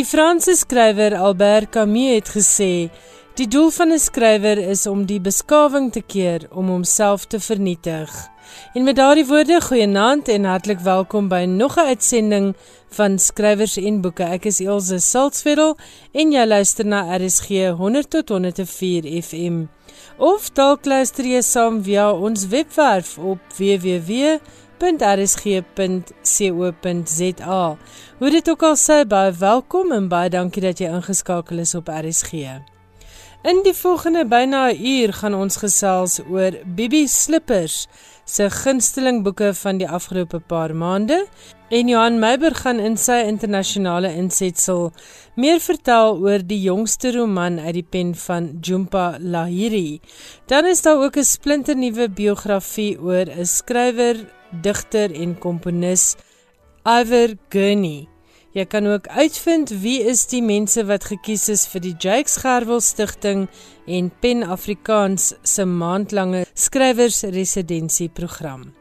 Die Franse skrywer Albert Camus het gesê: "Die doel van 'n skrywer is om die beskawing te keer om homself te vernietig." En met daardie woorde, goeienaand en hartlik welkom by nog 'n uitsending van Skrywers en Boeke. Ek is Elsje Salzwetel en jy luister na RSG 100 tot 104 FM. Of dalk luister jy saam via ons webwerf op www www.rsg.co.za. Hoe dit ook al sê, baie welkom en baie dankie dat jy ingeskakel is op RSG. In die volgende byna 'n uur gaan ons gesels oor Bibi Slippers se gunsteling boeke van die afgelope paar maande en Johan Meiber gaan in sy internasionale insetsel meer vertel oor die jongste roman uit die pen van Jumpa Lahiri. Dan is daar ook 'n splinternuwe biografie oor 'n skrywer digter en komponis Iver Gurney. Jy kan ook uitvind wie is die mense wat gekies is vir die Jakes Gerwel Stichting en Pen Afrikaans se maandlange skrywersresidensieprogram.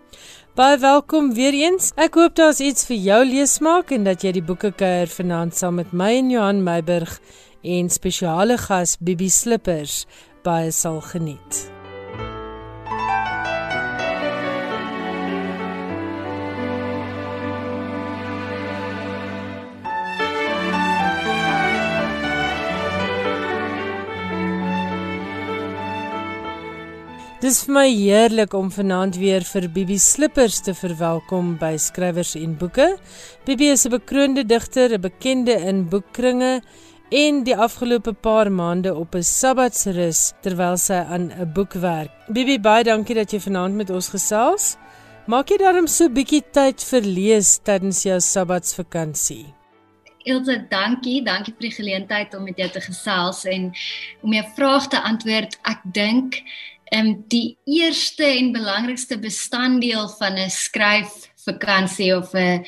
Baie welkom weer eens. Ek hoop daar's iets vir jou leesmaak en dat jy die boeke kuier vanaand saam met my en Johan Meiburg en spesiale gas Bibi Slippers baie sal geniet. Dis vir my heerlik om vanaand weer vir Bibi Slippers te verwelkom by Skrywers en Boeke. Bibi is 'n bekroonde digter, 'n bekende in boekkringe en die afgelope paar maande op 'n sabbatsrus terwyl sy aan 'n boek werk. Bibi, baie dankie dat jy vanaand met ons gesels. Maak jy darm so 'n bietjie tyd vir lees tydens jou sabbatsvakansie? Ilse, dankie, dankie vir die geleentheid om met jou te gesels en om jou vraag te antwoord. Ek dink Ehm um, die eerste en belangrikste bestanddeel van 'n skryfvakansie of 'n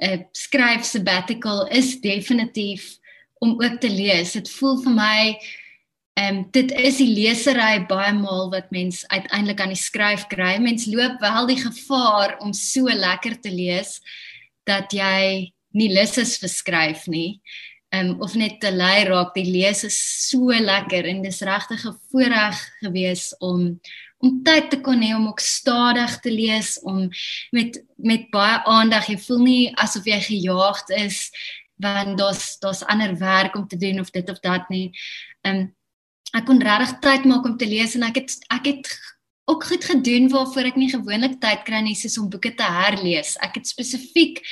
'n skryf sabbatical is definitief om ook te lees. Dit voel vir my ehm um, dit is die lesery baie maal wat mens uiteindelik aan die skryf kry. Mens loop wel die gevaar om so lekker te lees dat jy nie lus is vir skryf nie um, of net te lui raak. Die lees is so lekker en dis regtig 'n voorreg gewees om om tyd te kon hê om ook stadig te lees om met met baie aandag. Jy voel nie asof jy gejaagd is want daar's daar's ander werk om te doen of dit of dat nie. Um ek kon regtig tyd maak om te lees en ek het ek het ook goed gedoen waarvoor ek nie gewoonlik tyd kry nie soos om boeke te herlees. Ek het spesifiek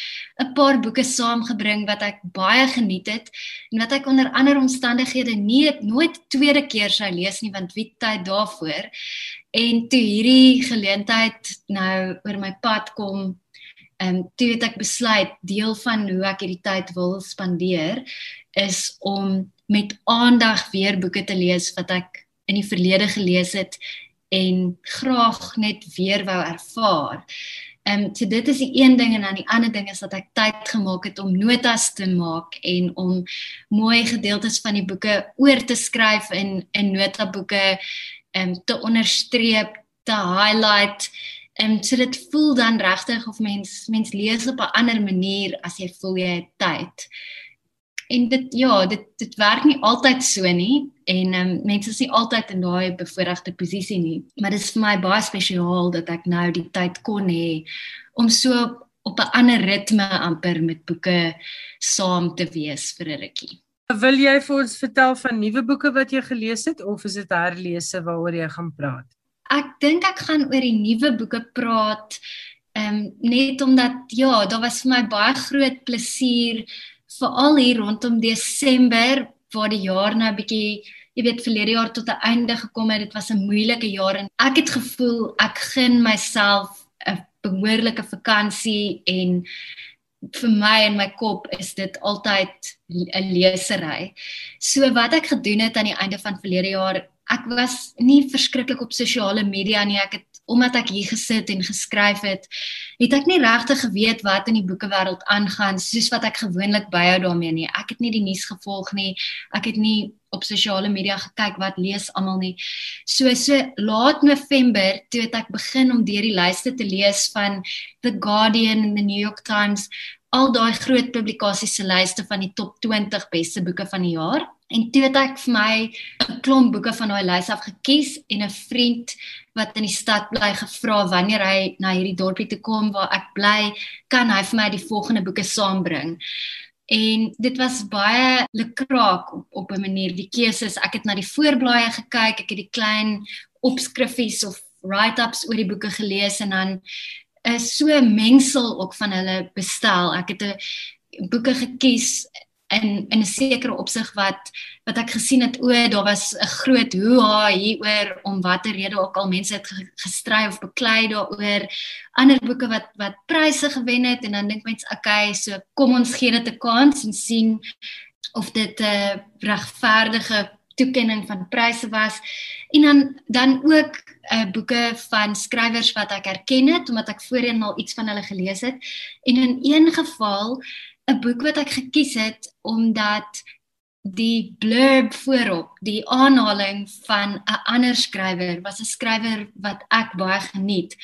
'n paar boeke saamgebring wat ek baie geniet het en wat ek onder ander omstandighede nie nooit tweede keer sou lees nie want wie tyd daarvoor. En toe hierdie geleentheid nou oor my pad kom, ehm toe het ek besluit deel van hoe ek hierdie tyd wil spandeer is om met aandag weer boeke te lees wat ek in die verlede gelees het en graag net weer wou ervaar. Ehm um, so dit is die een ding en dan die ander ding is dat ek tyd gemaak het om notas te maak en om mooi gedeeltes van die boeke oor te skryf in in notaboeke ehm um, te onderstreep, te highlight. Ehm um, so dit voel dan regtig of mens mens lees op 'n ander manier as jy voel jy het tyd. En dit ja, dit dit werk nie altyd so nie en um, mense is nie altyd in daai bevoordeelde posisie nie maar dit is vir my baie spesiaal dat ek nou die tyd kon hê om so op 'n ander ritme amper met boeke saam te wees vir 'n rukkie. Wil jy vir ons vertel van nuwe boeke wat jy gelees het of is dit herlese waaroor jy gaan praat? Ek dink ek gaan oor die nuwe boeke praat. Ehm um, net omdat ja, daar was vir my baie groot plesier veral hier rondom Desember waar die jaar nou 'n bietjie jy weet verlede jaar tot 'n einde gekom het. Dit was 'n moeilike jaar en ek het gevoel ek gun myself 'n behoorlike vakansie en vir my en my kop is dit altyd 'n lesery. So wat ek gedoen het aan die einde van verlede jaar, ek was nie verskriklik op sosiale media nie. Ek het omdat ek hier gesit en geskryf het, het ek nie regtig geweet wat in die boekewêreld aangaan soos wat ek gewoonlik byhou daarmee nie. Ek het nie die nuus gevolg nie. Ek het nie op sosiale media gekyk wat lees almal nie. So so laat November toe het ek begin om deur die lyste te lees van The Guardian en The New York Times al daai groot publikasies se lyste van die top 20 beste boeke van die jaar. En toe het ek vir my 'n klomp boeke van daai lys af gekies en 'n vriend wat in die stad bly gevra wanneer hy na hierdie dorpie toe kom waar ek bly, kan hy vir my die volgende boeke saambring. En dit was baie lekraak op op 'n manier die keuses. Ek het na die voorblaaie gekyk, ek het die klein opskriffies of write-ups oor die boeke gelees en dan is so 'n mengsel ook van hulle bestel. Ek het 'n boeke gekies in in 'n sekere opsig wat wat ek gesien het o, daar was 'n groot hoe hieroor om watter rede ook al mense het gestry of beklei daaroor ander boeke wat wat pryse gewen het en dan dink mense okay, so kom ons gee dit 'n kans en sien of dit 'n uh, regverdige toekenning van pryse was. En dan dan ook uh, boeke van skrywers wat ek herken het omdat ek voorheen al iets van hulle gelees het. En in een geval 'n boek wat ek gekies het omdat die blurb voorop, die aanhaling van 'n ander skrywer was 'n skrywer wat ek baie geniet.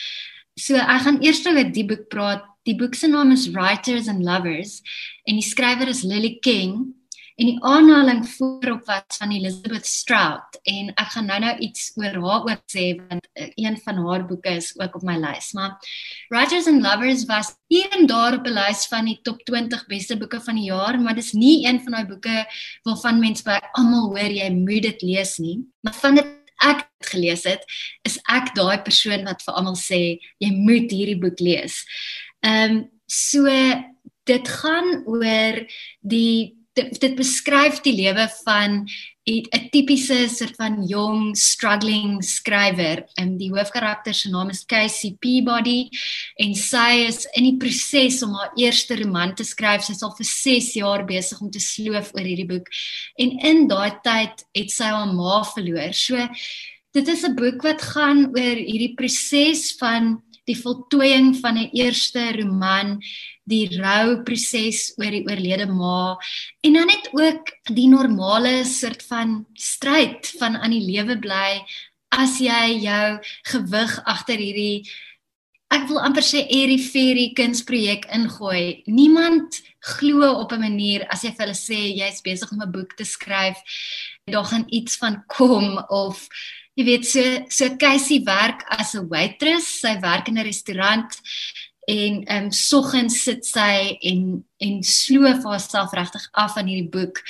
So ek gaan eers oor die boek praat. Die boek se naam is Writers and Lovers en die skrywer is Lily King en die aanhaling voorop was van Elizabeth Strout en ek gaan nou-nou iets oor haar ook sê want eh, een van haar boeke is ook op my lys maar Writers and Lovers was een daar op 'n lys van die top 20 beste boeke van die jaar maar dis nie een van daai boeke waarvan mense by almal hoor jy moet dit lees nie maar van dit ek het gelees het is ek daai persoon wat vir almal sê jy moet hierdie boek lees. Ehm um, so dit gaan oor die dit, dit beskryf die lewe van 'n tipiese soort van jong struggling skrywer. En die hoofkarakter se naam is Casey Peabody en sy is in die proses om haar eerste roman te skryf. Sy's al vir 6 jaar besig om te sloof oor hierdie boek. En in daai tyd het sy haar ma verloor. So dit is 'n boek wat gaan oor hierdie proses van die voltooiing van 'n eerste roman die rouproses oor die oorlede ma en dan net ook die normale soort van stryd van aan die lewe bly as jy jou gewig agter hierdie ek wil amper sê airy fairy kunsprojek ingooi. Niemand glo op 'n manier as jy vir hulle sê jy's besig om 'n boek te skryf, daar gaan iets van kom of jy weet so so Casey werk as 'n waitress, sy werk in 'n restaurant en ehm um, soggens sit sy en en sloof haarself regtig af aan hierdie boek.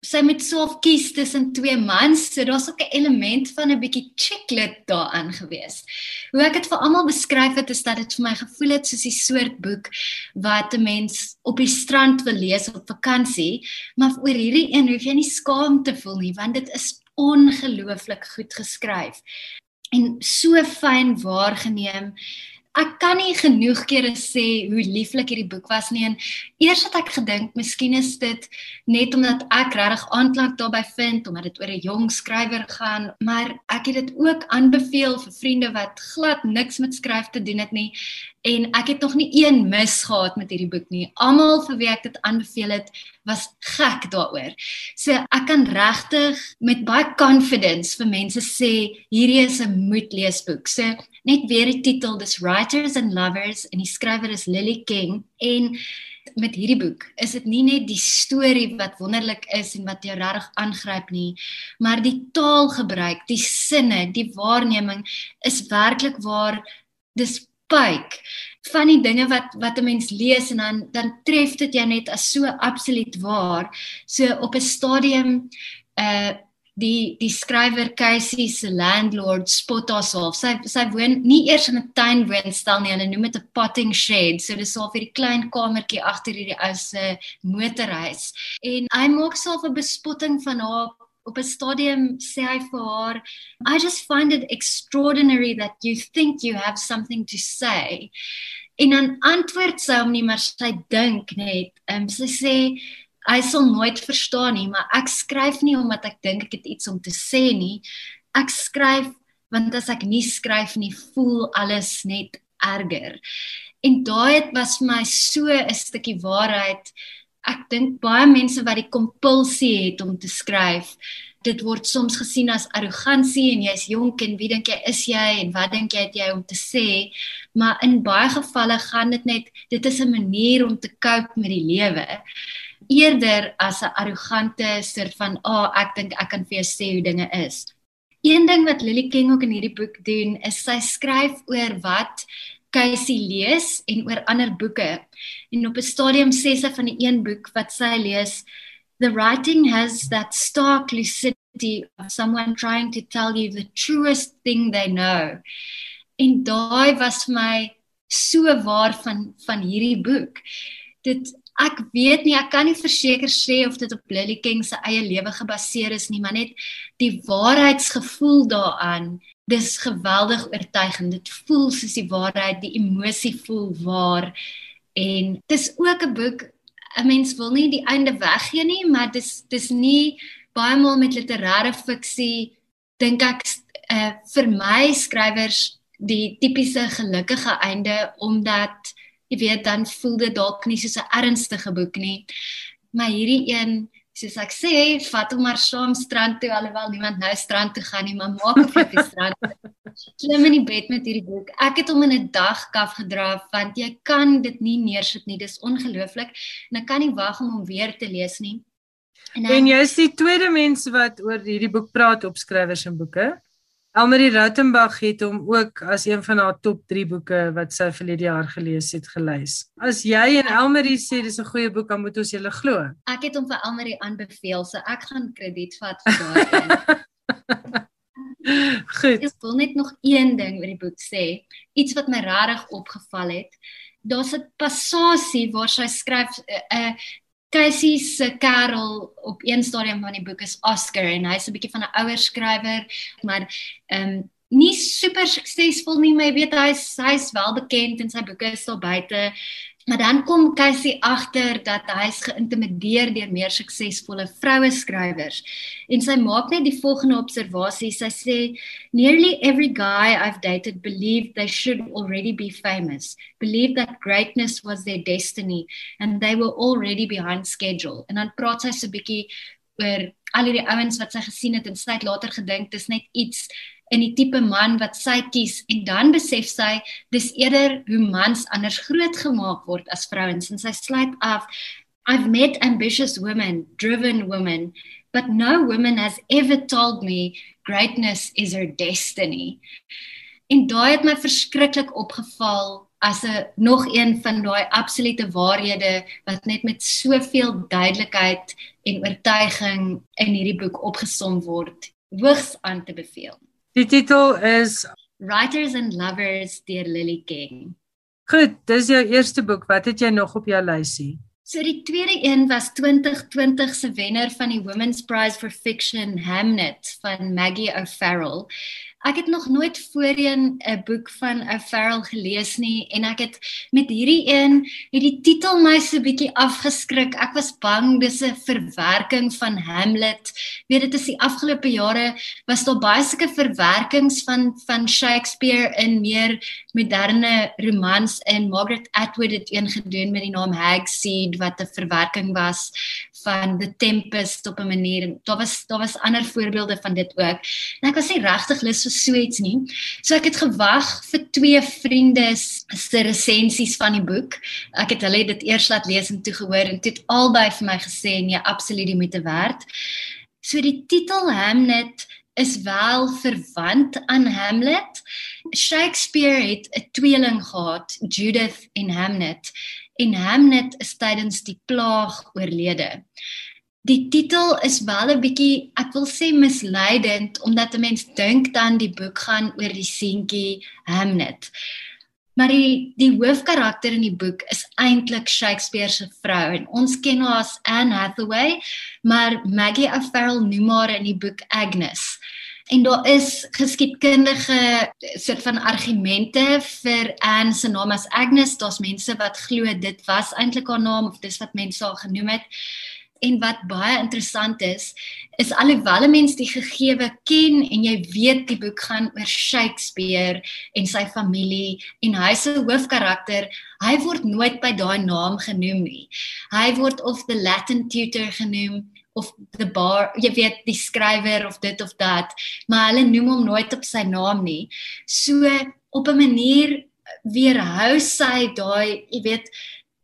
Sy moet self kies tussen twee mans, so daar's ook 'n element van 'n bietjie chicklit daarin gewees. Hoe ek dit vir almal beskryf het is dat dit vir my gevoel het soos 'n soort boek wat 'n mens op die strand wil lees op vakansie, maar oor hierdie een hoef jy nie skaam te voel nie, want dit is ongelooflik goed geskryf en so fyn waargeneem ek kan nie genoeg kere sê hoe lieflik hierdie boek was nie en eers het ek gedink miskien is dit net omdat ek regtig aanklank daarbey vind omdat dit oor 'n jong skrywer gaan maar ek het dit ook aanbeveel vir vriende wat glad niks met skryf te doen het nie en ek het nog nie een mis gehad met hierdie boek nie. Almal vir wie ek dit aanbeveel het was gek daaroor. So ek kan regtig met baie confidence vir mense sê hierdie is 'n moet lees boek so net weer die titel dis Writers and Lovers en die skrywer is Lily King en met hierdie boek is dit nie net die storie wat wonderlik is en wat jou regtig aangryp nie maar die taalgebruik die sinne die waarneming is werklik waar dis pyk. Van die dinge wat wat 'n mens lees en dan dan tref dit jou net as so absoluut waar. So op 'n stadium uh die die skrywer Casey se landlord spot haarself. Sy sy woon nie eers in 'n tuinwoonstel nie, hulle noem dit 'n potting shed. So dis al vir die klein kamertjie agter hierdie ou se motorhuis. En hy maak self 'n bespotting van haar op 'n stadium sê hy vir haar, I just find it extraordinary that you think you have something to say. En dan antwoord sy hom nie, maar sy dink net. Ehm um, sy sê hy sal nooit verstaan nie, maar ek skryf nie omdat ek dink ek het iets om te sê nie. Ek skryf want as ek nie skryf nie, voel alles net erger. En daai het was vir my so 'n stukkie waarheid. Ek dink baie mense wat die kompulsie het om te skryf, dit word soms gesien as arrogansie en jy's jonk en wie dink jy is jy en wat dink jy het jy om te sê? Maar in baie gevalle gaan dit net dit is 'n manier om te cope met die lewe eerder as 'n arrogante soort van, "Ag, oh, ek dink ek kan vir jou sê hoe dinge is." Een ding wat Lily King ook in hierdie boek doen, is sy skryf oor wat Casey lees en oor ander boeke. En op 'n stadium sê sy van die een boek wat sy lees, "The writing has that stark lucidity of someone trying to tell you the truest thing they know." En daai was vir my so waar van van hierdie boek. Dit ek weet nie, ek kan nie verseker sê of dit op Lily King se eie lewe gebaseer is nie, maar net die waarheidsgevoel daaraan, dis geweldig oortuigend. Dit voel soos die waarheid, die emosie voel waar en dis ook 'n boek 'n mens wil nie die einde weggee nie, maar dis dis nie baie maal met literêre fiksie dink ek uh, vir my skrywers die tipiese gelukkige einde omdat jy weet dan voel dit dalk nie soos 'n ernstige boek nie. Maar hierdie een, soos ek sê, vat hom maar saam strand toe alhoewel niemand nou strand toe gaan nie, maar maak op die strand. Klim in die bed met hierdie boek. Ek het hom in 'n dag kaf gedra want jy kan dit nie neersit nie. Dis ongelooflik en ek kan nie wag om hom weer te lees nie. En, en jy is die tweede mens wat oor hierdie boek praat op skrywers en boeke. Elmarie Rautenbach het hom ook as een van haar top 3 boeke wat sy verlede jaar gelees het gelys. As jy en Elmarie sê dis 'n goeie boek, dan moet ons julle glo. Ek het hom vir Elmarie aanbeveel, so ek gaan krediet vat vir daai. Goed. Ek wil net nog een ding oor die boek sê, iets wat my regtig opgeval het. Daar's 'n passasie waar sy skryf 'n uh, uh, Casey se Karel op een stadium van die boek is Oscar en hy's 'n bietjie van 'n ouer skrywer, maar ehm um, nie super suksesvol nie, maar jy weet hy's hy's wel bekend en sy boeke is daar buite. Maar dan kom Casey agter dat hy's geïntimideer deur meer suksesvolle vroue skrywers. En sy maak net die volgende observasie. Sy sê nearly every guy I've dated believed they should already be famous, believed that greatness was their destiny and they were already behind schedule. En dan praat sy so 'n bietjie oor al hierdie ouens wat sy gesien het en sy het later gedink dis net iets in die tipe man wat sy kies en dan besef sy dis eerder hoe mans anders grootgemaak word as vrouens en sy sluit af I've met ambitious women, driven women, but no woman has ever told me greatness is her destiny. En daai het my verskriklik opgeval as 'n nog een van daai absolute waarhede wat net met soveel duidelikheid en oortuiging in hierdie boek opgesom word, hoogs aan te beveel. Die titel is Writers and Lovers deur Lily King. Goed, dis jou eerste boek. Wat het jy nog op jou lysie? So die tweede een was 2020 se wenner van die Women's Prize for Fiction Hamnet van Maggie O'Farrell. Ek het nog nooit voorheen 'n boek van 'n Farrell gelees nie en ek het met hierdie een het die titel my so bietjie afgeskrik. Ek was bang dis 'n verwerking van Hamlet. Weet dit is die afgelope jare was daar baie sulke verwerkings van van Shakespeare in meer moderne romans en Margaret Atwood het een gedoen met die naam Hagseed wat 'n verwerking was van The Tempest op 'n manier. Daar was daar was ander voorbeelde van dit ook. En ek was nie regtig lus so iets nie. So ek het gewag vir twee vriende se resensies van die boek. Ek het hulle dit eers laat lees en toe gehoor en dit albei vir my gesê nee, absoluut die moeite werd. So die titel Hamlet is wel verwant aan Hamlet. Shakespeare het 'n tweeling gehad, Judith en Hamlet, en Hamlet is tydens die plaag oorlede. Die titel is wel 'n bietjie, ek wil sê misleidend omdat 'n mens dink dan die boek gaan oor die seentjie Hamlet. Maar die die hoofkarakter in die boek is eintlik Shakespeare se vrou en ons ken haar as Anne Hathaway, maar Maggie O'Farrell noem haar in die boek Agnes. En daar is geskiedkundige soort van argumente vir Anne se naam as Agnes. Daar's mense wat glo dit was eintlik haar naam of dis wat mense haar genoem het en wat baie interessant is, is alhoewel 'n mens die gegewe ken en jy weet die boek gaan oor Shakespeare en sy familie en hy se hoofkarakter, hy word nooit by daai naam genoem nie. Hy word of the Latin tutor genoem of the bar, jy weet die skrywer of dit of dat, maar hulle noem hom nooit op sy naam nie. So op 'n manier weerhou sy daai, jy weet,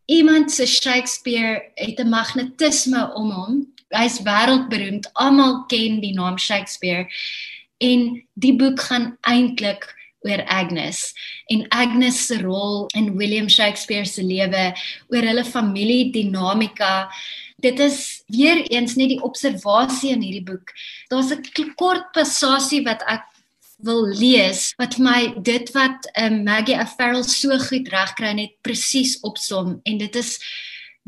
iemand se Shakespeare het 'n magnetisme om hom. Hy's wêreldberoemd. Almal ken die naam Shakespeare. En die boek gaan eintlik oor Agnes en Agnes se rol in William Shakespeare se lewe, oor hulle familie dinamika. Dit is weer eens net die observasie in hierdie boek. Daar's 'n kort passasie wat ek wil lees wat my dit wat um, Maggie O'Farrell so goed regkry net presies opsom en dit is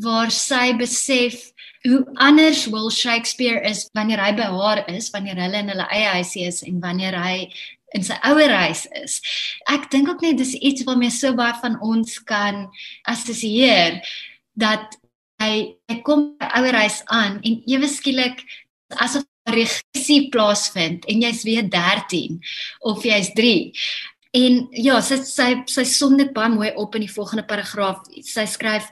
waar sy besef hoe anders Will Shakespeare is wanneer hy by haar is, wanneer hulle in hulle eie huisie is en wanneer hy in sy ouer huis is. Ek dink ook net dis iets waarmee so baie van ons kan assosieer dat hy hy kom by ouer huis aan en ewe skielik asof regressie plaasvind en jy's weer 13 of jy's 3. En ja, sy sy sy som dit baie mooi op in die volgende paragraaf. Sy skryf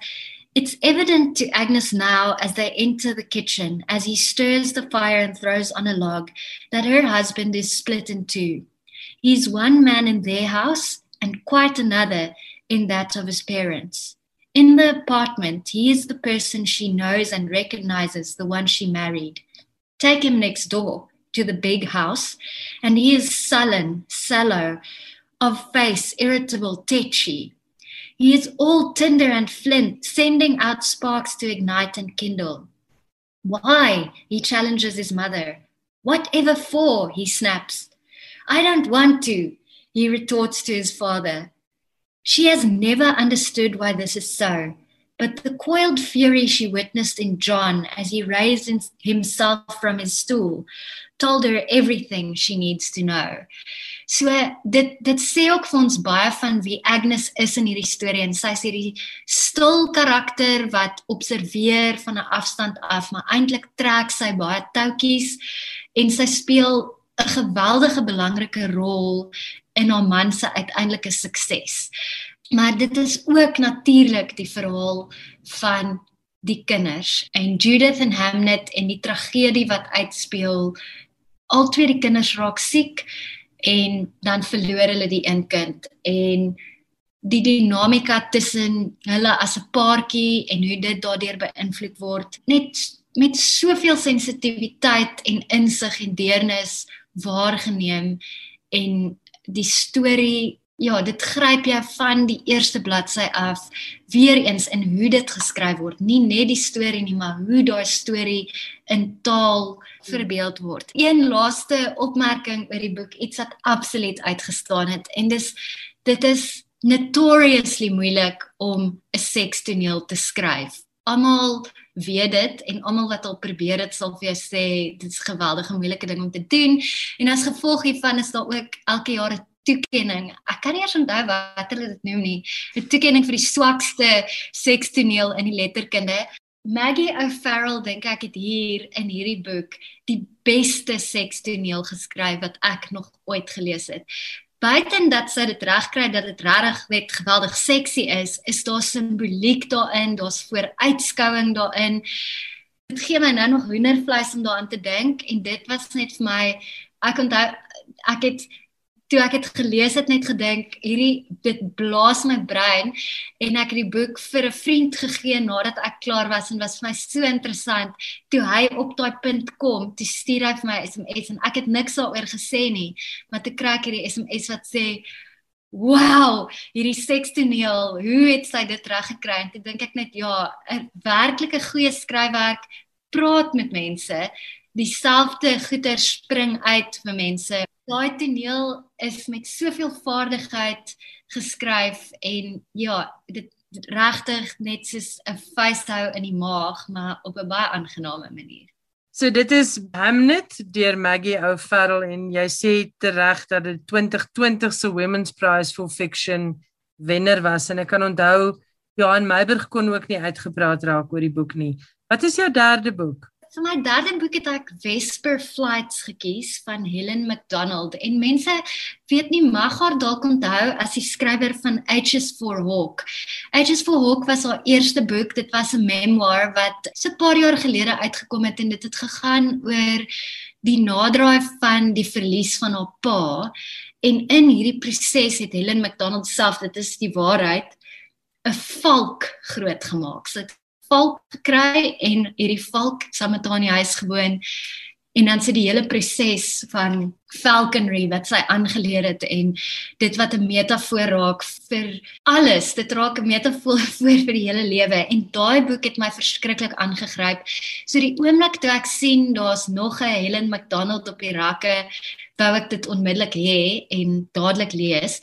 It's evident to Agnes now as they enter the kitchen as he stirs the fire and throws on a log that her husband is split in two. He's one man in their house and quite another in that of his parents. In the apartment, he is the person she knows and recognizes, the one she married. Take him next door to the big house, and he is sullen, sallow, of face irritable, tetchy. He is all tinder and flint, sending out sparks to ignite and kindle. Why? He challenges his mother. Whatever for? He snaps. I don't want to, he retorts to his father. She has never understood why this is so. But the coiled fury she witnessed in John as he raised himself from his stool told her everything she needs to know. So dit dit sê ook vir ons baie van wie Agnes is in hierdie storie en sy sê die stil karakter wat observeer van 'n afstand af, maar eintlik trek sy baie toutjies en sy speel 'n geweldige belangrike rol in haar man se uiteindelike sukses. Maar dit is ook natuurlik die verhaal van die kinders en Judith en Hamnet en die tragedie wat uitspeel. Al twee die kinders raak siek en dan verloor hulle die een kind en die dinamika tussen hulle as 'n paartjie en hoe dit daardeur beïnvloed word net met soveel sensitiwiteit en insig en deernis waargeneem en die storie ja, dit gryp jy van die eerste bladsy af weer eens in hoe dit geskryf word, nie net die storie nie, maar hoe daai storie in taal verbeeld word. Een laaste opmerking oor die boek, iets wat absoluut uitgestaan het en dis dit is notoriously moeilik om 'n sekstoneel te skryf. Almal weet dit en almal wat al probeer dit sal vir jou sê dit is 'n geweldige moeilike ding om te doen en as gevolg hiervan is daar ook elke jaar 'n toekenning. Kan nie eens onthou wat hulle dit noem nie. 'n Toekenning vir die swakste sekstoneel in die letterkunde. Maggie O'Farrell dink ek het hier in hierdie boek die beste sekstoneel geskryf wat ek nog ooit gelees het. Buiten dat sy dit regkry dat dit regtig net geweldig seksie is, is daar simboliek daarin, daar's vooruitskouing daarin. Dit gee my nou nog hoendervleis om daaraan te dink en dit was net vir my ek onthou ek het toe ek dit gelees het net gedink hierdie dit blaas my brein en ek het die boek vir 'n vriend gegee nadat ek klaar was en was vir my so interessant toe hy op daai punt kom toe stuur hy vir my SMS en ek het niks daaroor gesê nie maar toe kry ek hierdie SMS wat sê wow hierdie sekstoneel hoe het sy dit reg gekry? En toe dink ek net ja 'n werklike goeie skryfwerk praat met mense. Dieselfde goeie spring uit vir mense daai toneel is met soveel vaardigheid geskryf en ja, dit regtig net soos 'n vuishou in die maag, maar op 'n baie aangename manier. So dit is Hamnet deur Maggie O'Farrell en jy sê tereg dat dit 2020 se Women's Prize for Fiction wenner was en ek kan onthou Johan Meiburg kon ook nie uitgepraat raak oor die boek nie. Wat is jou derde boek? Vir my derde boek het ek Vesper Flights gekies van Helen McDonald en mense weet nie mag haar dalk onthou as die skrywer van H's for Hawk. H's for Hawk was haar eerste boek. Dit was 'n memoir wat so 'n paar jaar gelede uitgekom het en dit het gegaan oor die naderdraai van die verlies van haar pa. En in hierdie proses het Helen McDonald self, dit is die waarheid, 'n valk grootgemaak. So valk gekry en hierdie valk saam met haar in die huis gewoon en dan sit die hele proses van falconry wat sy aangeleer het en dit wat 'n metafoor raak vir alles. Dit raak 'n metafoor vir die hele lewe en daai boek het my verskriklik aangegryp. So die oomblik toe ek sien daar's nog 'n Helen McDonald op die rakke wou ek dit onmiddellik hê en dadelik lees.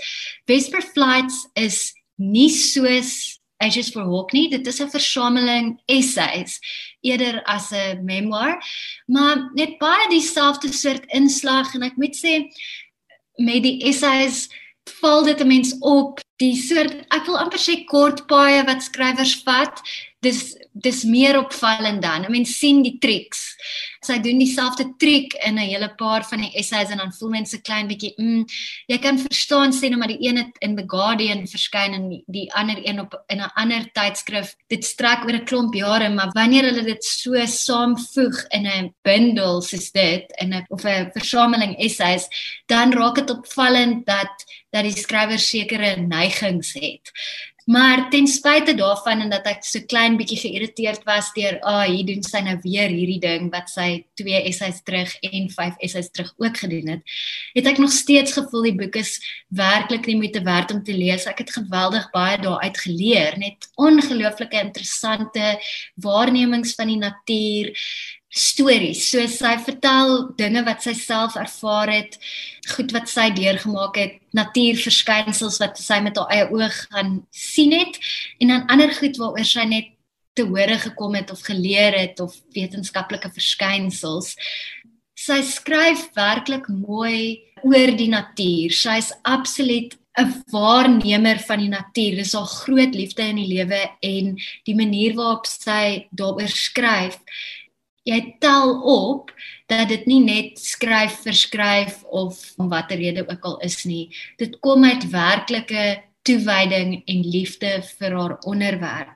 Vesper Flights is nie soos Ashes for Hawk nie. Dit is 'n versameling essays eerder as 'n memoir, maar net baie dieselfde soort inslag en ek moet sê met die essays val dit 'n mens op die soort ek wil amper sê kort paaie wat skrywers vat dis dis meer opvallend dan. 'n Mens sien die triks. Sy doen dieselfde triek in 'n hele paar van die essays en dan voel mense klein bietjie, mm, jy kan verstaan sê nou maar die een het in The Guardian verskyn en die, die ander een op in 'n ander tydskrif. Dit strek oor 'n klomp jare, maar wanneer hulle dit so saamvoeg in 'n bundel soos dit in 'n of 'n versameling essays, dan raak dit opvallend dat dat die skrywer sekere neigings het. Maar ten spyte daarvan en dat ek so klein bietjie geïrriteerd was deur, "Ag, oh, hier doen sy nou weer hierdie ding wat sy 2 essays terug en 5 essays terug ook gedoen het," het ek nog steeds gevoel die boek is werklik nie moeite werd om te lees. Ek het geweldig baie daaruit geleer, net ongelooflike interessante waarnemings van die natuur, stories. So sy vertel dinge wat sy self ervaar het, goed wat sy deurgemaak het, natuurverskynsels wat sy met haar eie oë gaan sien het en dan ander goed waaroor sy net te hore gekom het of geleer het of wetenskaplike verskynsels. Sy skryf werklik mooi oor die natuur. Sy's absoluut 'n waarnemer van die natuur. Dis haar groot liefde in die lewe en die manier waarop sy daaroor skryf jy tel op dat dit nie net skryf vir skryf of om watter rede ook al is nie. Dit kom uit werklike toewyding en liefde vir haar onderwerp.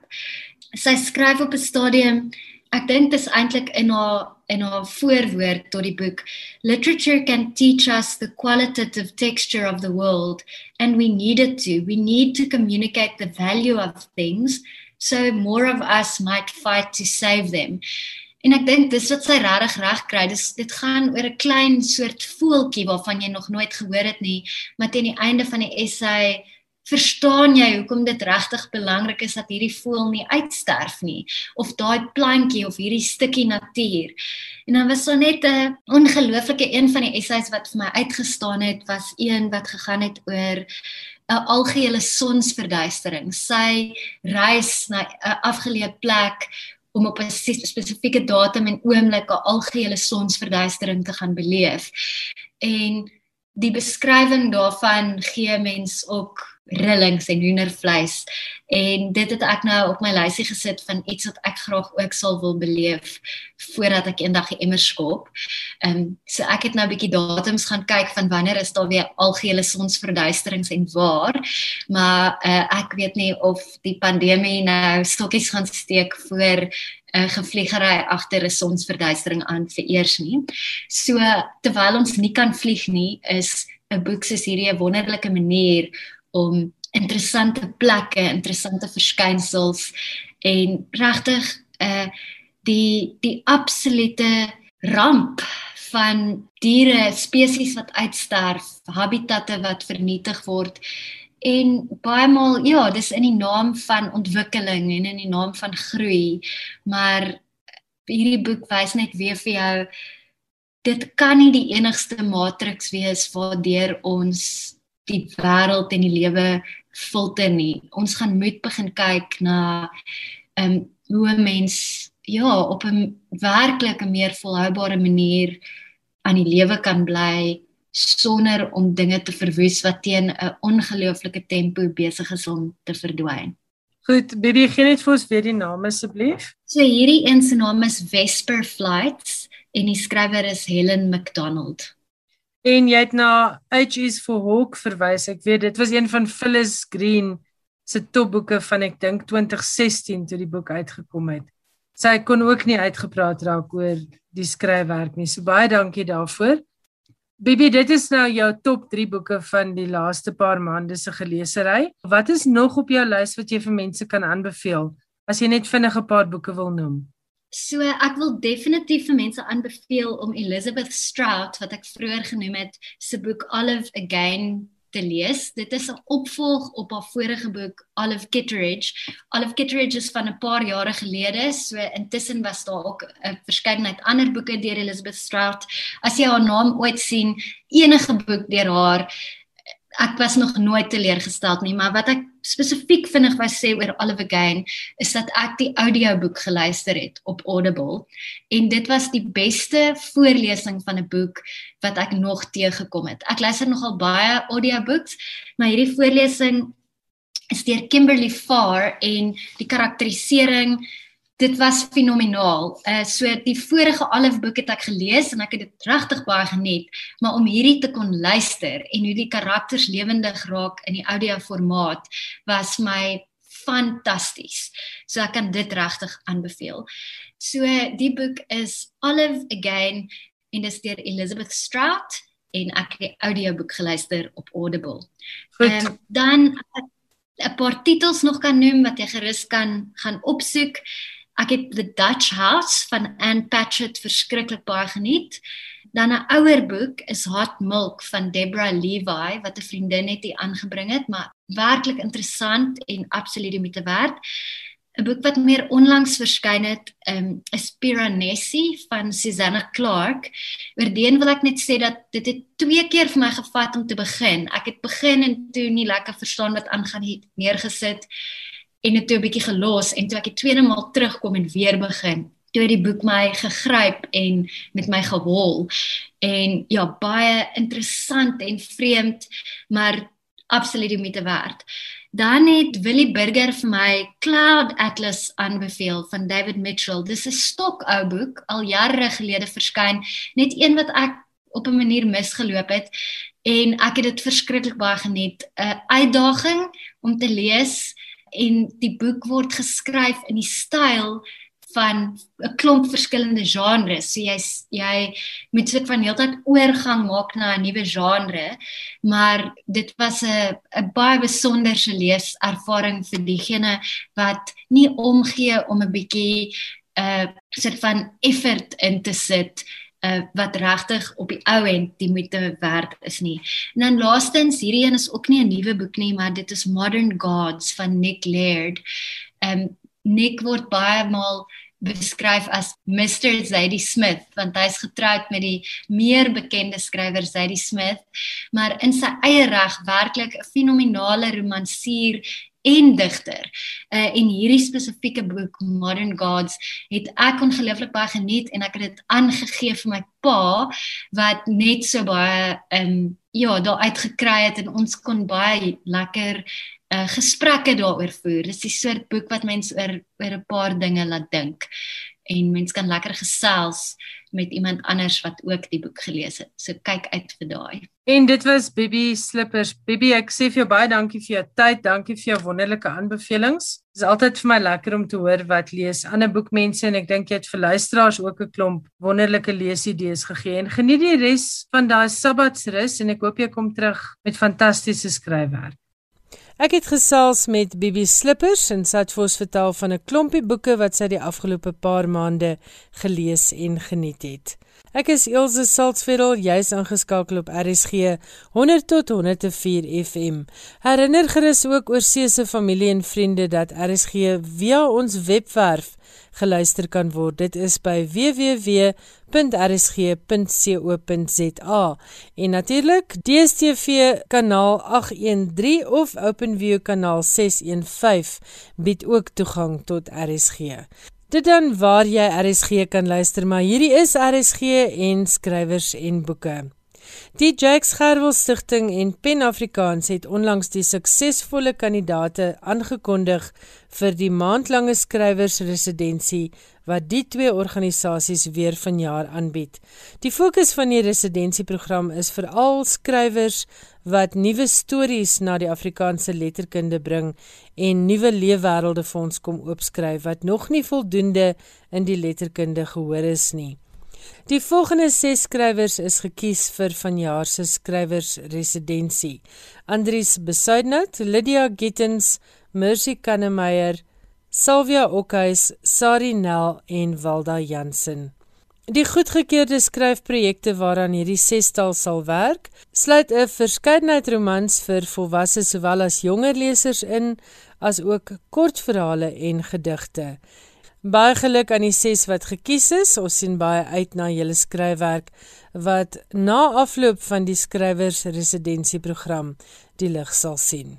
Sy skryf op 'n stadium Ek dink dit is eintlik in haar in haar voorwoord tot die boek Literature can teach us the qualitative texture of the world and we need it to we need to communicate the value of things so more of us might fight to save them En ek dink dis wat sy regtig reg kry. Dis dit gaan oor 'n klein soort voeltjie waarvan jy nog nooit gehoor het nie, maar teen die einde van die essay verstaan jy hoekom dit regtig belangrik is dat hierdie voël nie uitsterf nie of daai plantjie of hierdie stukkie natuur. En dan was so net 'n ongelooflike een van die essays wat vir my uitgestaan het was een wat gegaan het oor 'n algehele sonsverduistering. Sy reis na 'n afgeleë plek om op 'n spesifieke datum en oomblik 'n algehele sonsverduistering te gaan beleef. En die beskrywing daarvan gee mens ook rillings en hoendervleis en dit het ek nou op my lysie gesit van iets wat ek graag ook sal wil beleef voordat ek eendag die emmer skop. Ehm um, so ek het nou 'n bietjie datums gaan kyk van wanneer is daar weer algehele sonsverduisterings en waar. Maar uh, ek weet nie of die pandemie nou stokkies gaan steek voor 'n uh, gevliegery agter 'n sonsverduistering aan vir eers nie. So terwyl ons nie kan vlieg nie, is 'n boek soos hierdie 'n wonderlike manier om interessante plekke, interessante verskynsels en regtig uh die die absolute ramp van diere spesies wat uitsterf, habitatte wat vernietig word en baie maal ja, dis in die naam van ontwikkeling en in die naam van groei, maar hierdie boek wys net weer vir jou dit kan nie die enigste matriks wees waardeur ons die wêreld en die lewe filter nie. Ons gaan moet begin kyk na ehm um, hoe 'n mens ja, op 'n werklike meer volhoubare manier aan die lewe kan bly sonder om dinge te verwoes wat teen 'n ongelooflike tempo besig is om te verdwyn. Goed, Bibi, gee net vir ons weer die naam asseblief. So hierdie een se naam is Vesper Flights en die skrywer is Helen McDonald. En jy het na H is for Hawk verwys. Ek weet dit was een van Phyllis Green se topboeke van ek dink 2016 toe die boek uitgekom het. Sy kon ook nie uitgepraat raak oor die skryfwerk nie. So baie dankie daarvoor. Bibi, dit is nou jou top 3 boeke van die laaste paar maande se gelesery. Wat is nog op jou lys wat jy vir mense kan aanbeveel as jy net vinnig 'n paar boeke wil noem? So ek wil definitief vir mense aanbeveel om Elizabeth Strout wat ek vroeër genoem het se boek Olive Again te lees. Dit is 'n opvolg op haar vorige boek Olive Kitteridge. Olive Kitteridge is van 'n paar jare gelede, so intussen was daar ook 'n verskeidenheid ander boeke deur Elizabeth Strout. As jy haar naam ooit sien, enige boek deur haar ek was nog nooit teleurgesteld nie, maar wat ek spesifiek vinnig wou sê oor Olive Again is dat ek die audioboek geluister het op Audible en dit was die beste voorlesing van 'n boek wat ek nog teëgekom het. Ek luister nogal baie audiobooks, maar hierdie voorlesing is deur Kimberly Farr en die karakterisering dit was fenomenaal. Uh so die vorige Olive boek het ek gelees en ek het dit regtig baie geniet, maar om hierdie te kon luister en hoe die karakters lewendig raak in die audio formaat was my fantasties. So ek kan dit regtig aanbeveel. So die boek is Olive Again en dit is deur Elizabeth Strout en ek het die audioboek geluister op Audible. Ehm um, dan 'n paar titels nog kan noem wat jy gerus kan gaan opsoek. Ek het The Dutch House van Anne Patchett verskriklik baie geniet. Dan 'n ouer boek is Hot Milk van Deborah Levi wat 'n vriendin het hier aangebring het, maar werklik interessant en absoluut die moeite werd. 'n Boek wat meer onlangs verskyn het, um, is Piranesi van Susanna Clark. Oordeen wil ek net sê dat dit het twee keer vir my gevat om te begin. Ek het begin en toe nie lekker verstaan wat aangaan het neergesit en dit toe 'n bietjie gelos en toe ek die tweede maal terugkom en weer begin toe het die boek my gegryp en met my gehol en ja baie interessant en vreemd maar absoluut die moeite werd dan het Willie Burger vir my Cloud Atlas aanbeveel van David Mitchell. Dis 'n stokou boek al jare gelede verskyn. Net een wat ek op 'n manier misgeloop het. En ek het dit verskriklik baie geniet. 'n uitdaging om te lees en die boek word geskryf in die styl van 'n klomp verskillende genres. So jy jy moet soort van heeltyd oorgang maak na 'n nuwe genre, maar dit was 'n 'n baie besonderse leeservaring vir diegene wat nie omgee om 'n bietjie 'n uh, soort van effort in te sit uh, wat regtig op die ou end die moeite werd is nie. En dan laastens, hierdie een is ook nie 'n nuwe boek nie, maar dit is Modern Gods van Nick Laird. Ehm um, Nick word baie maal beskryf as Mr Zadie Smith want hy's getroud met die meer bekende skrywer Zadie Smith maar in sy eie reg werklik 'n fenominale romansier en digter. Uh en hierdie spesifieke boek Modern Gods het ek ongelooflik baie geniet en ek het dit aangegee vir my pa wat net so baie um ja, daar uitgekry het en ons kon baie lekker uh gesprekke daaroor voer. Dis die soort boek wat mense oor oor 'n paar dinge laat dink en mense kan lekker gesels met iemand anders wat ook die boek gelees het. So kyk uit vir daai. En dit was Bibi Slippers. Bibi, ek sê vir jou baie dankie vir jou tyd, dankie vir jou wonderlike aanbevelings. Dit is altyd vir my lekker om te hoor wat lees ander boekmense en ek dink jy het vir luisteraars ook 'n klomp wonderlike leesidees gegee. En geniet die res van daai Sabbatsrus en ek hoop jy kom terug met fantastiese skryfwerk. Ek het gesels met Bibi Slippers en sy het vir ons vertel van 'n klompie boeke wat sy die afgelope paar maande gelees en geniet het. Ek is Elsje Salzveld, jy's ingeskakel op RSG 100 tot 104 FM. Herinner gerus ook oor see se familie en vriende dat RSG via ons webwerf geluister kan word. Dit is by www.rsg.co.za en natuurlik DStv kanaal 813 of OpenView kanaal 615 bied ook toegang tot RSG. Dit dan waar jy RSG kan luister, maar hierdie is RSG en skrywers en boeke. Die Jacques Gerwel Stichting en Pen Afrikaans het onlangs die suksesvolle kandidaate aangekondig vir die maandlange skrywersresidensie wat die twee organisasies weer vanjaar aanbied. Die fokus van die residensieprogram is veral skrywers wat nuwe stories na die Afrikaanse letterkunde bring en nuwe leefwêrelde vir ons kom oopskryf wat nog nie voldoende in die letterkunde gehoor is nie. Die volgende 6 skrywers is gekies vir vanjaar se skrywersresidensie. Andries Besuidnout, Lydia Gittens, Mercy Kannemeyer, Sylvia Okhuis, Sari Nel en Walda Jansen. Die goedgekeurde skryfprojekte waaraan hierdie sestal sal werk, sluit 'n verskeidenheid romans vir volwasse sowel as jonger lesers in, as ook kortverhale en gedigte. Baie geluk aan die ses wat gekies is. Ons sien baie uit na julle skryfwerk wat na afloop van die skrywers residensieprogram die lig sal sien.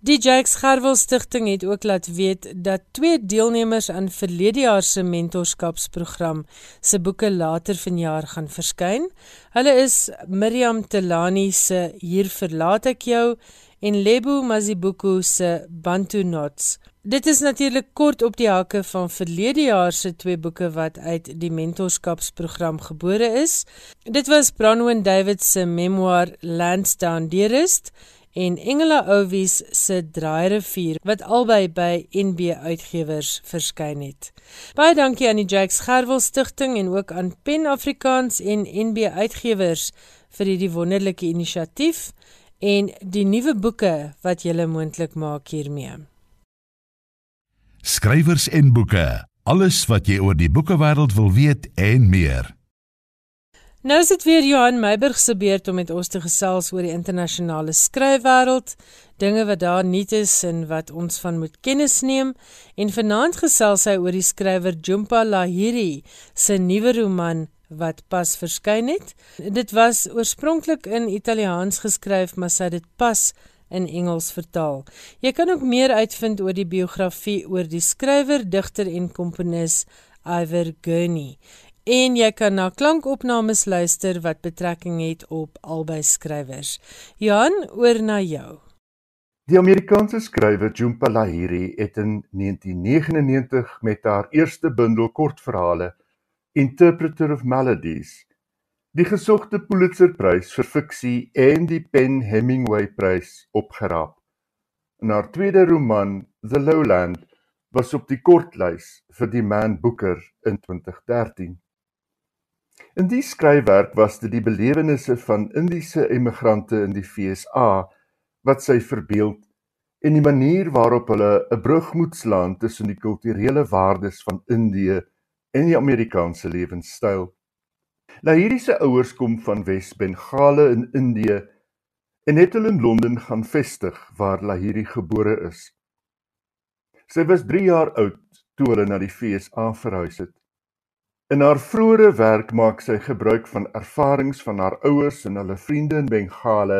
Die Jakes Gerwel Stichting het ook laat weet dat twee deelnemers aan verlede jaar se mentorskapsprogram se boeke later vanjaar gaan verskyn. Hulle is Miriam Telani se Hier verlaat ek jou en Lebo Mazibuku se Bantu Knots. Dit is natuurlik kort op die hakke van verlede jaar se twee boeke wat uit die mentorskapsprogram gebore is. Dit was Branwen David se memoir Landsdown Dearest en Engela Ouwies se Draairivier wat albei by NB Uitgewers verskyn het. Baie dankie aan die Jacques Gerwel Stichting en ook aan Pen Afrikaans en NB Uitgewers vir hierdie wonderlike inisiatief en die nuwe boeke wat julle moontlik maak hiermee skrywers en boeke. Alles wat jy oor die boekewêreld wil weet en meer. Nou is dit weer Johan Meiburg se beurt om met ons te gesels oor die internasionale skryfwêreld, dinge wat daar nuut is en wat ons van moet kennis neem. En vanaand gesels hy oor die skrywer Jumpa Lahiri se nuwe roman wat pas verskyn het. Dit was oorspronklik in Italiaans geskryf, maar sy het dit pas in Engels vertaal. Jy kan ook meer uitvind oor die biografie oor die skrywer, digter en komponis Iver Gurney. En jy kan na klankopnames luister wat betrekking het op albei skrywers. Johan, oor na jou. Die Amerikaanse skrywer Jhumpa Lahiri het in 1999 met haar eerste bundel kortverhale Interpreter of Melodies die gesogte Pulitzerprys vir fiksie en die Pen Hemingway prys opgeraap. In haar tweede roman, The Lowland, was op die kortlys vir die Man Booker in 2013. In die skryfwerk was dit die belewennisse van Indiese emigrante in die FSA wat sy verbeeld en die manier waarop hulle 'n brug moet slaan tussen die kulturele waardes van Indië en die Amerikaanse lewenstyl. Lahiri se ouers kom van Wes-Bengale in Indië en het hulle in Londen gaan vestig waar Lahiri gebore is. Sy was 3 jaar oud toe hulle na die FSA verhuis het. In haar vroeë werk maak sy gebruik van ervarings van haar ouers en hulle vriende in Bengale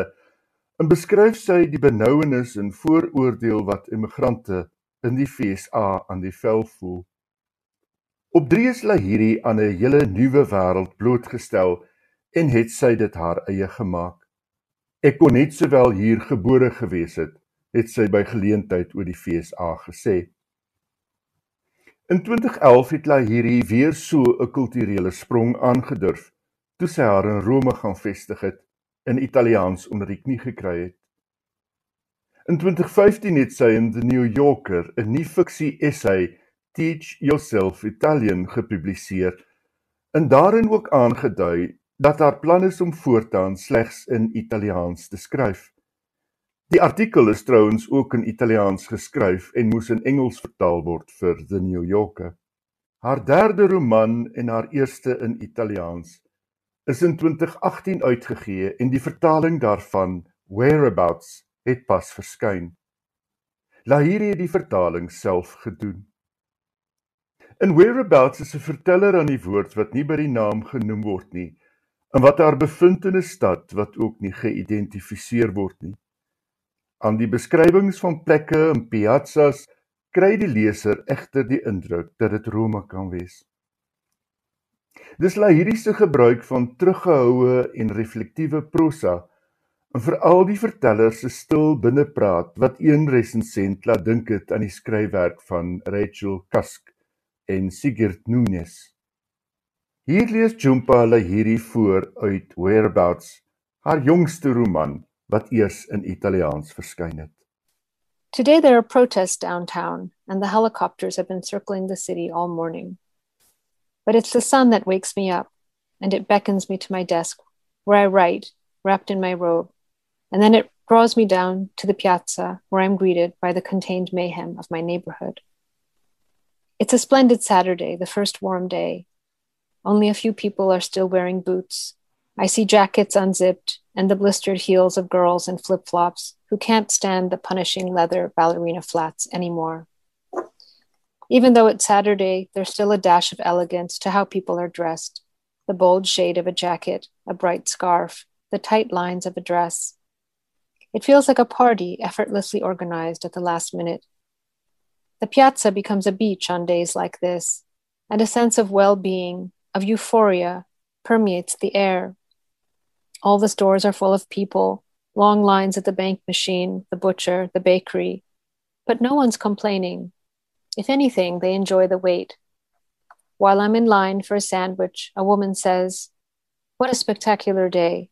en beskryf sy die benouenis en vooroordeel wat immigrante in die FSA aan die vel voel. Op drie is Lahiri aan 'n hele nuwe wêreld blootgestel en het sy dit haar eie gemaak. Ek kon net sowel hier gebore gewees het, het sy by geleentheid oor die FSA gesê. In 2011 het Lahiri weer so 'n kulturele sprong aangedurf toe sy haar in Rome gaan vestig het in Italiaans onder die knie gekry het. In 2015 het sy in The New Yorker 'n nuwe fiksie essay Teach Yourself Italian gepubliseer en daarin ook aangedui dat haar plan is om voortaan slegs in Italiaans te skryf. Die artikel is trouens ook in Italiaans geskryf en moes in Engels vertaal word vir The New Yorker. Haar derde roman en haar eerste in Italiaans is in 2018 uitgegee en die vertaling daarvan, Whereabouts, het pas verskyn. Lahiri het die vertaling self gedoen. In Whereabouts is 'n verteller aan die woord wat nie by die naam genoem word nie en wat haar bevind in 'n stad wat ook nie geïdentifiseer word nie. Aan die beskrywings van plekke en piazzas kry die leser egter die indruk dat dit Rome kan wees. Dis la hierdie se gebruik van teruggehoue en reflektiewe prosa en veral die verteller se stil binnepraat wat een resensent laat dink het aan die skryfwerk van Rachel Cusk en Sigurd Nunes. Hier lees Jumpa Lahiri voor uit Whereabouts, haar jongste roman wat eers in Italiaans verskyn het. Today there are protests downtown, and the helicopters have been circling the city all morning. But it's the sun that wakes me up, and it beckons me to my desk, where I write, wrapped in my robe, and then it draws me down to the piazza, where I'm greeted by the contained mayhem of my neighborhood. It's a splendid Saturday, the first warm day. Only a few people are still wearing boots. I see jackets unzipped and the blistered heels of girls in flip flops who can't stand the punishing leather ballerina flats anymore. Even though it's Saturday, there's still a dash of elegance to how people are dressed the bold shade of a jacket, a bright scarf, the tight lines of a dress. It feels like a party effortlessly organized at the last minute. The piazza becomes a beach on days like this, and a sense of well being, of euphoria, permeates the air. All the stores are full of people, long lines at the bank machine, the butcher, the bakery. But no one's complaining. If anything, they enjoy the wait. While I'm in line for a sandwich, a woman says, What a spectacular day.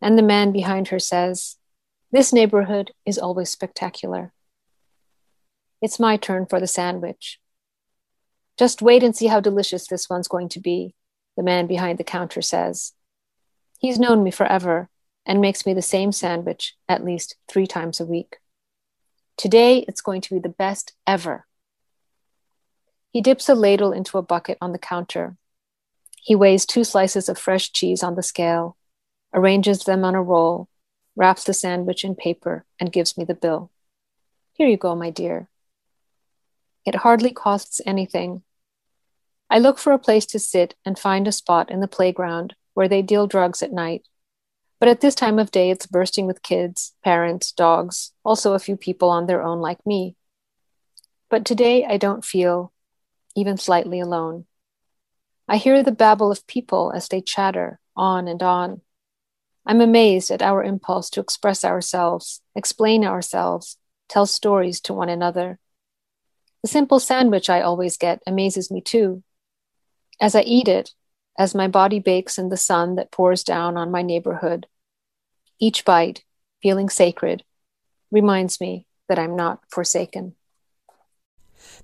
And the man behind her says, This neighborhood is always spectacular. It's my turn for the sandwich. Just wait and see how delicious this one's going to be, the man behind the counter says. He's known me forever and makes me the same sandwich at least three times a week. Today, it's going to be the best ever. He dips a ladle into a bucket on the counter. He weighs two slices of fresh cheese on the scale, arranges them on a roll, wraps the sandwich in paper, and gives me the bill. Here you go, my dear. It hardly costs anything. I look for a place to sit and find a spot in the playground where they deal drugs at night. But at this time of day, it's bursting with kids, parents, dogs, also a few people on their own like me. But today, I don't feel even slightly alone. I hear the babble of people as they chatter on and on. I'm amazed at our impulse to express ourselves, explain ourselves, tell stories to one another. The simple sandwich I always get amazes me too. As I eat it, as my body bakes in the sun that pours down on my neighborhood. Each bite, feeling sacred, reminds me that I'm not forsaken.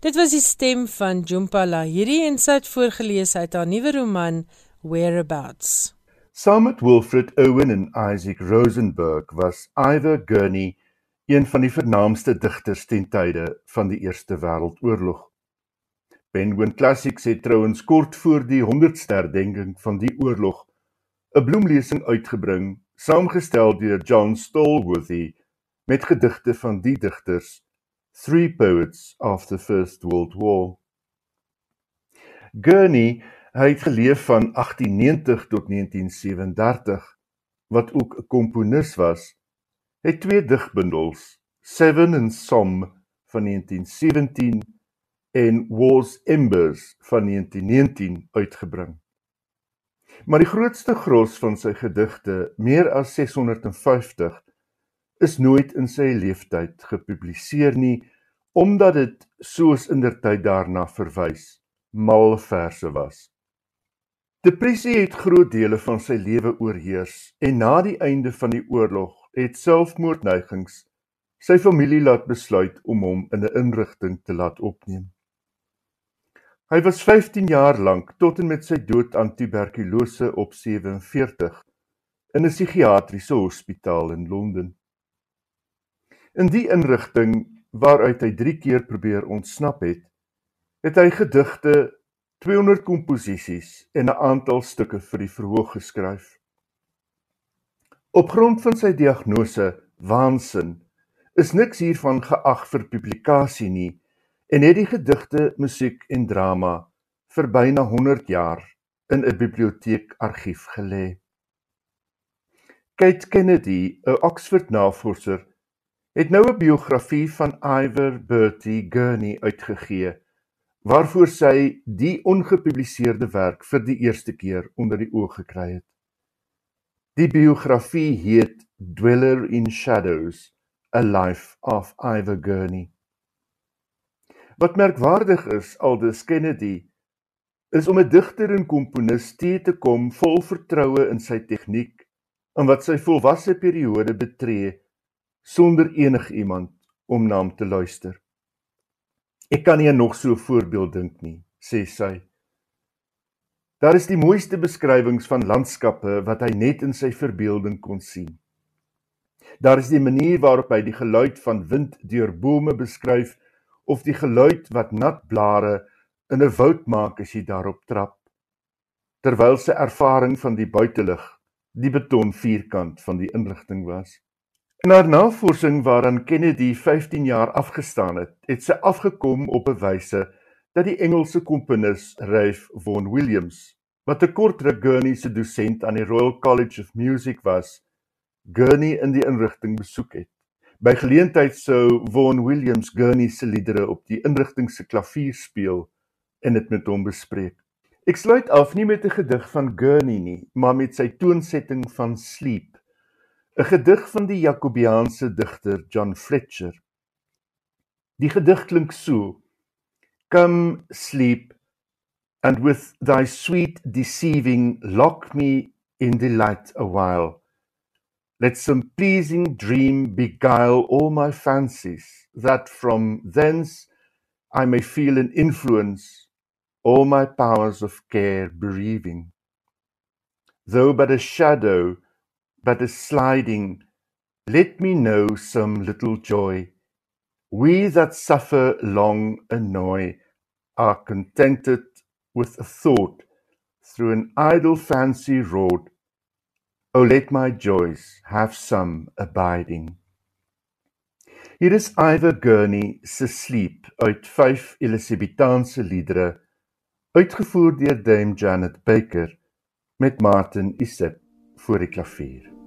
Dit was die stem van Jumpala. Hierdie en sy het voorgeles uit haar nuwe roman Whereabouts. Saam met Wilfred Owen en Isaac Rosenberg was Ivor Gurney een van die vernaamste digters ten tye van die Eerste Wêreldoorlog. Penguin Classics het trouens kort voor die 100ste herdenking van die oorlog 'n bloemlesing uitgebring, saamgestel deur John Stallworthy met gedigte van die digters, Three Poets of the First World War. Gurney het geleef van 1890 tot 1937, wat ook 'n komponis was, het twee digbundels, Seven and Some van 1917 en War's Embers van 1919 uitgebring. Maar die grootste gros van sy gedigte, meer as 650, is nooit in sy leeftyd gepubliseer nie omdat dit soos indertyd daarna verwys mal verse was. Depressie het groot dele van sy lewe oorheers en na die einde van die oorlog het selfmoordneigings sy familie laat besluit om hom in 'n inrigting te laat opneem. Hy was 15 jaar lank tot en met sy dood aan tuberkulose op 47 in 'n psigiatriese hospitaal in Londen. In die inrigting waaruit hy 3 keer probeer ontsnap het, het hy gedigte, 200 komposisies en 'n aantal stukke vir die verhoog geskryf. Op grond van sy diagnose waansin is niks hiervan geag vir publikasie nie en het die gedigte, musiek en drama vir byna 100 jaar in 'n biblioteekargief gelê. Kate Kennedy, 'n Oxford-navorser, het nou 'n biografie van Ivor Bertie Gurney uitgegee waarvoor sy die ongepubliseerde werk vir die eerste keer onder die oog gekry het. Die biografie heet Dweller in Shadows, A Life of Ivor Gurney. Wat merkwaardig is, aldus Kennedy, is om 'n digter en komponis te te kom vol vertroue in sy tegniek en wat sy volwasse periode betree sonder enigiemand om na hom te luister. Ek kan nie nog so 'n voorbeeld dink nie, sê sy. Daar is die mooiste beskrywings van landskappe wat hy net in sy verbeelding kon sien. Daar is die manier waarop hy die geluid van wind deur bome beskryf of die geluid wat nat blare in 'n woud maak as jy daarop trap. Terwyl sy ervaring van die buitelug die beton vierkant van die inrigting was. In haar navorsing waaraan Kennedy 15 jaar afgestaan het, het sy afgekom op 'n wyse dat die Engelse komponis Ralph Vaughan Williams, wat 'n kort ruk Gurney se dosent aan die Royal College of Music was, Gurney in die inrigting besoek het. By geleentheid sou Vaughan Williams Gurney se liedere op die inrigting se klavier speel en dit met hom bespreek. Ek sluit af nie met 'n gedig van Gurney nie, maar met sy toonsetting van Sleep, 'n gedig van die Jakobiaanse digter John Fletcher. Die gedig klink so: Come sleep and with thy sweet deceiving lock me in delight a while. Let some pleasing dream beguile all my fancies, that from thence I may feel an influence, all my powers of care bereaving. Though but a shadow, but a sliding, let me know some little joy. We that suffer long annoy are contented with a thought through an idle fancy wrought O let my joys have some abiding. Hier is Ivor Gurney se Sleep uit 5 Elisabethaanse liedere uitgevoer deur Dame Janet Baker met Martin Isep voor die klavier.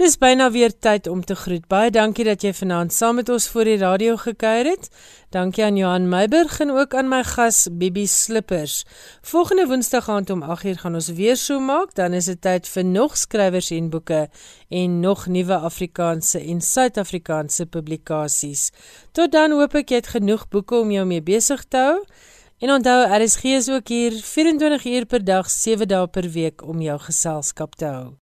Dis byna weer tyd om te groet. Baie dankie dat jy vanaand saam met ons voor die radio gekuier het. Dankie aan Johan Meiburg en ook aan my gas Bibi Slippers. Volgende Woensdag aand om 8uur gaan ons weer so maak, dan is dit tyd vir nog skrywers en boeke en nog nuwe Afrikaanse en Suid-Afrikaanse publikasies. Tot dan hoop ek jy het genoeg boeke om jou mee besig te hou. En onthou, RSG is ook hier 24 uur per dag, 7 dae per week om jou geselskap te hou.